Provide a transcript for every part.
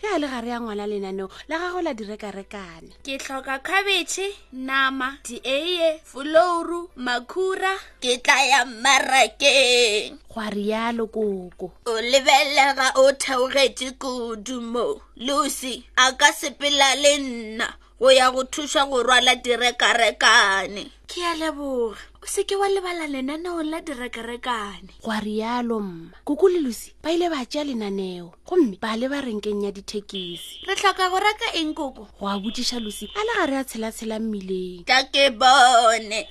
ge a le gare ya ngwana lenaneo la gago la direkarekane ke tlhoka khabetšhe nama dieye folouru makhura ke tla ya mmarakeng gwa rialo koko o lebelega o theogetše kudu mo lucy a ka sepela le nna go ya go thuša go rwala direkarekane ke ya leboga o seke wa lebala lenaneong la direkarekane gwa rialo mma koko le lusi ba ile ba tšea lenaneo gomme ba leba renkeng ya dithekisi re tlhoka go reka eng koko go a botšiša lusi a le ga re a tshelatshela mmileng tla ke bone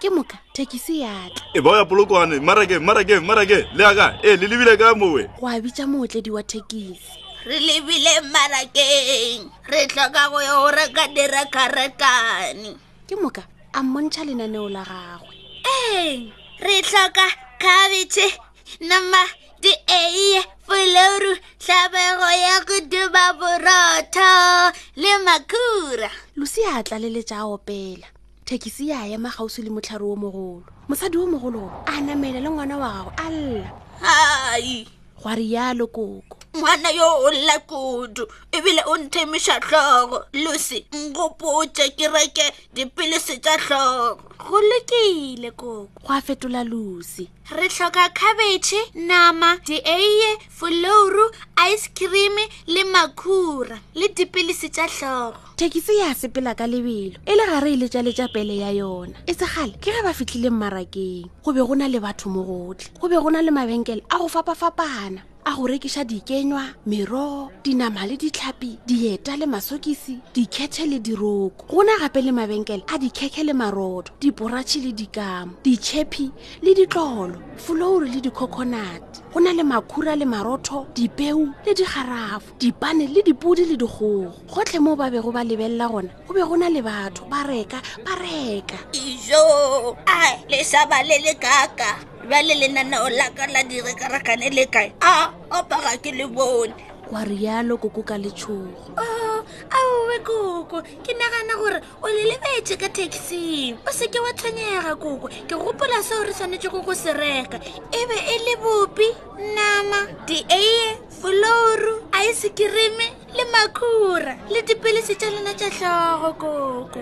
ke moka thekisi yatla e bao ya polokwane marake marake marake le yaka e le lebile ka mowe go a bitša mootledi wa thekisi re lebile marakeng re tlhoka go yo re ka dira karekane ke moka a mmontšha lenaneo la gagwe ee re tlhoka khabitšhe nama dieiye foloru tlhabego ya go duba borotho le makhura lusi a tlaleletša a opela thekisi ya ema gausi le motlhare wo mogolo mosadi wo mogolo a namele le ngwana wa gago a lla hai gwa rialo koko ngwana yo o lla kudu ebile o nthemiša tlhogo lucy nkgopotse ke reke dipilisi tša tlhogo go lekile koko gwa fetola lucy re tlhoka khabetšhe nama dieiye folouru ice cream le makhura le dipilisi tša tlhogo thekisi ya sepela ka lebelo e le gare e letša letša pele ya yona e segale ke ge ba fitlhile mmarakeng go be go na le batho mo gotlhe go be go na le mabenkele a go fapafapana a go rekiša dikenywa merogo dinama le ditlhapi dieta le masokisi dikhethe le diroko go na gape le mabenkele a dikhekhe le marodo diporatšhe le dikamo ditšhephi le ditlolo folouri le dicoconate go na le makhura le marotho dipeu le digarafo dipane le dipodi le dikgogo gotlhe moo ba bego ba lebelela gona go be go na le batho ba reka ba reka ijo a lešaba le le kaka bjale lenaneo la ka la direkarakane le kae a opaga ke le bone wa rialo koko ka letshogo oh, aowe koko ke nagana gore o le lebetse ka taxing o seke wa tshwenyega koko ke gopola seo re tshwanetse go go se reka e be e le bopi nama diee foloru aesekirimi le makhura le dipilisi tša lena tša tlhogo koko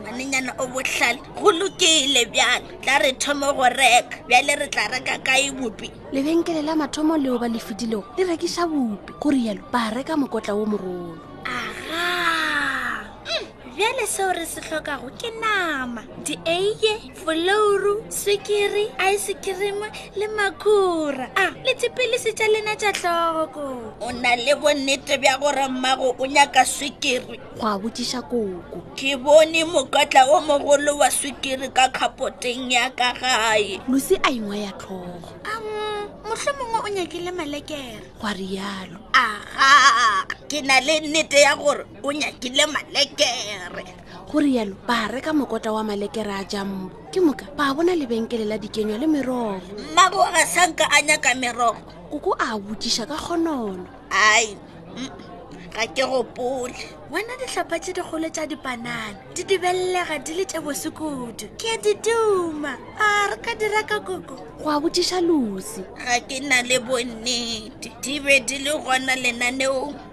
ngwanenyana o botlhale go lokile bjalo tla re thomo go reka bjale re tla reka kae bopi lebenkele la mathomo leo ba le fedilego le rekiša bopi go rialo ba reka mokotla wo mogolo aga mm. bjale seo re se hlokago ke nama dieiye folouru swikiri isekirima le makhura a le tsepelise tša lena tša tlhoko o na le bonnete bja gore mmago o nyaka swikiri go a botšiša koko ke bone mokotla o mogolo wa swikiri ka kgapoteng ya ka gae lusi a ingwa ya tlhogo motlho mongwe o nyakile malekere gwa rialo aga ke na le nnete ya gore o nyakile malekere go rialo ba reka mokota wa malekere a jambo ke moka ba bona lebenkele la dikenywa le merogo mmago ga sanka a nyaka merogo koko a botšiša ka kgonono ai ga ke gopole bona ditlhapa tse dikgolo tša dipanana di dibelelega di le tša bosekudu ke a dituma a re ka dira ka koko go a botšiša lusi ga ke na le bonnete di be di le gona lenaneong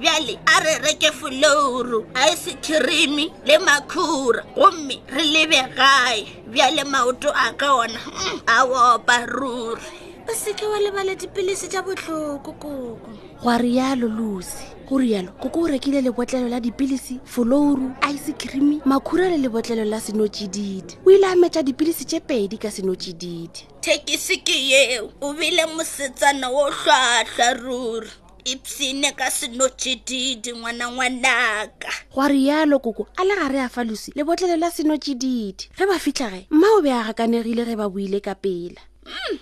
bjale a re reke folouru aesekirimi le makhura gomme re lebe gae bjale maoto a ka ona mm, a opa ruri o seke wa lebala dipilisi tša bohloko koko gwa rialo lucy go rialo koko o rekile lebotlelo la dipilisi folouru ice cream makhura le lebotlelo la senotšididi o ile a metša dipilisi tše pedi ka senotšididi thekisi ke yeo o bile mosetsana o hlwahlwa ruri ipshine ka senotšididi ngwana ngwanaka gwa rialo koko a le gare a fa lusi lebotlele la senotšididi ge ba fitlhage mma o be a gakanegile ge ba buile ka pela mm,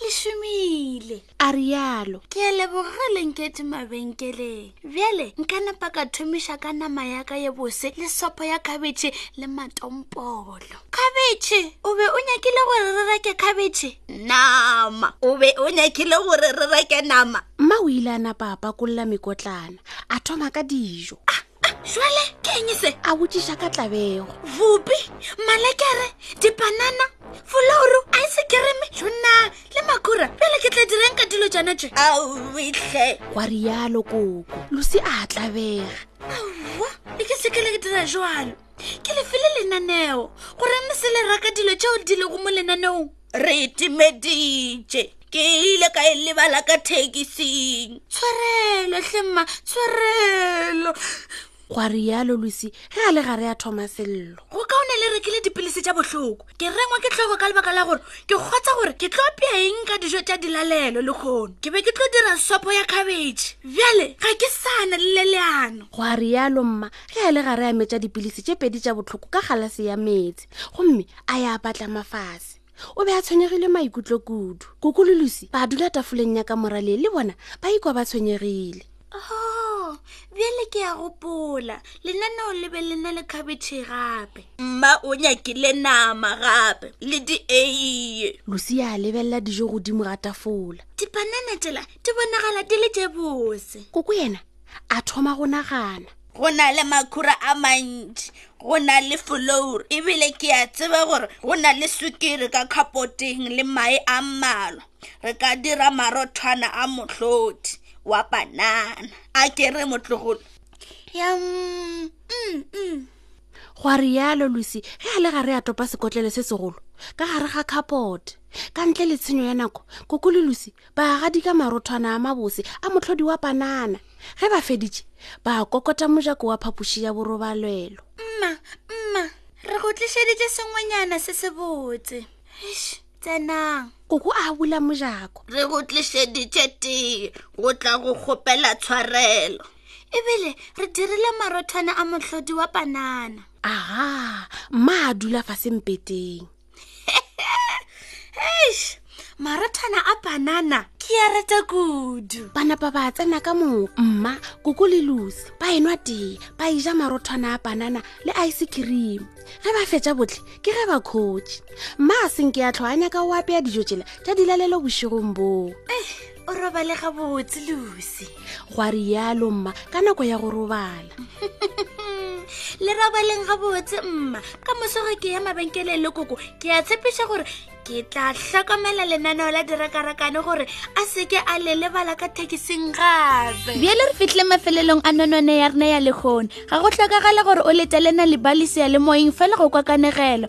le šomile a rialo ke a leboga le nkete mabenkeleng bjale nka napa ka thomiša ka nama ya ka ye bose le sopo ya khabetšhe le matompolo khabetšhe o be o nyakile gore re reke khabetšhe nama o be o nyakile gore re reke nama mma o ile a napa a pakolola mekotlana a thoma ka dijo ah, ah, jale ke eng se a botšiša ka tlabego bopi malekere dipanana folouru ice kereme jona le makura pele ke tla direng ka dilo jana je aoetlhe wa rialo koko losi a tlabega aowa e ke sekele ke dira jalo ke lefile lenaneo gore mme se le raka dilo tšeo di lego mo lenaneong re itimeditše ke ile ka e lebala ka thekising tshwarelo hlemma tshwarelo gwa rialo lucy ge a le gare ya thoma sello go ka o ne le rekile dipilisi tša bohloko ke rengwa ke tlhogo ka lebaka la gore ke kgotsa gore ke tlo pea eng ka dijo tša dilalelo le kgono ke be ke tlo dira sopo ya khabetšhe bjale ga ke sana le le leano gwa rialo mma ge a le gare a metša dipilisi tše pedi tša botlhoko ka galase ya meetse gomme a ya batla mafase o be a tshwenyegile maikutlo kudu koko le lucy ba dula tafoleng ya ka morale le bona ba ikwa ba tshwenyegile oh bjale ke ya gopola lenaneo le be le na le khabetšhe gape mma o nyakile nama gape le dieiye lucy ya lebelela dijo godimo ga tafola dipanana tšela di bonagala di le tše bose koko yena a thoma go nagana go na le makhura a mantši go na le folouru ebile ke a tseba gore go na le sukiri ka kgapoteng le mae a mmalwa re ka dira marothwana a mohlodi wa banana a ke re motlogolo yam mm, mm. gwa rialo lucy ge a le ga re a topa sekotlele se segolo ka gare ga capote ka ntle le tshenyo ya nako koko le lucy ba gadika marothwana a mabose a motlhodi wa panana ge ba feditše ba kokota mojako wa phapoši ya borobalwelo mma mma re go tlišeditše sengwenyana se se botse tsenang koko a bula mojako re go tlišeditše tee go tla go kgopela tshwarelo ebile re dirile marothwana a motlhodi wa panana aga mma a dula fa sempeteng marathana a banana ke a rata kudu ba napa ba tsena ka moo mma koko le lusi ba enwa tee ba eja marothwana a banana le ice cream ge ba fetša botlhe ke ge ba khotše mma a senke ya tlhoanya ka go apeya dijo tsela tša dilalelo bošegong boo eh, o robale gabotse lucy gwa rialo mma ka nako ya go robala le robaleng gabotse mma ka mosogo ke ya mabenkeleng le koko ke a tshepiša gore ke tla hlokomela lenaneo la dirakarakane gore a seke a le lebala ka thekising gape bjale re fitlhile mafelelong a nonone ya rena ya lekgone ga go tlhokagale gore o letelena lebalise ya le moyeng fela go kwa kanegelo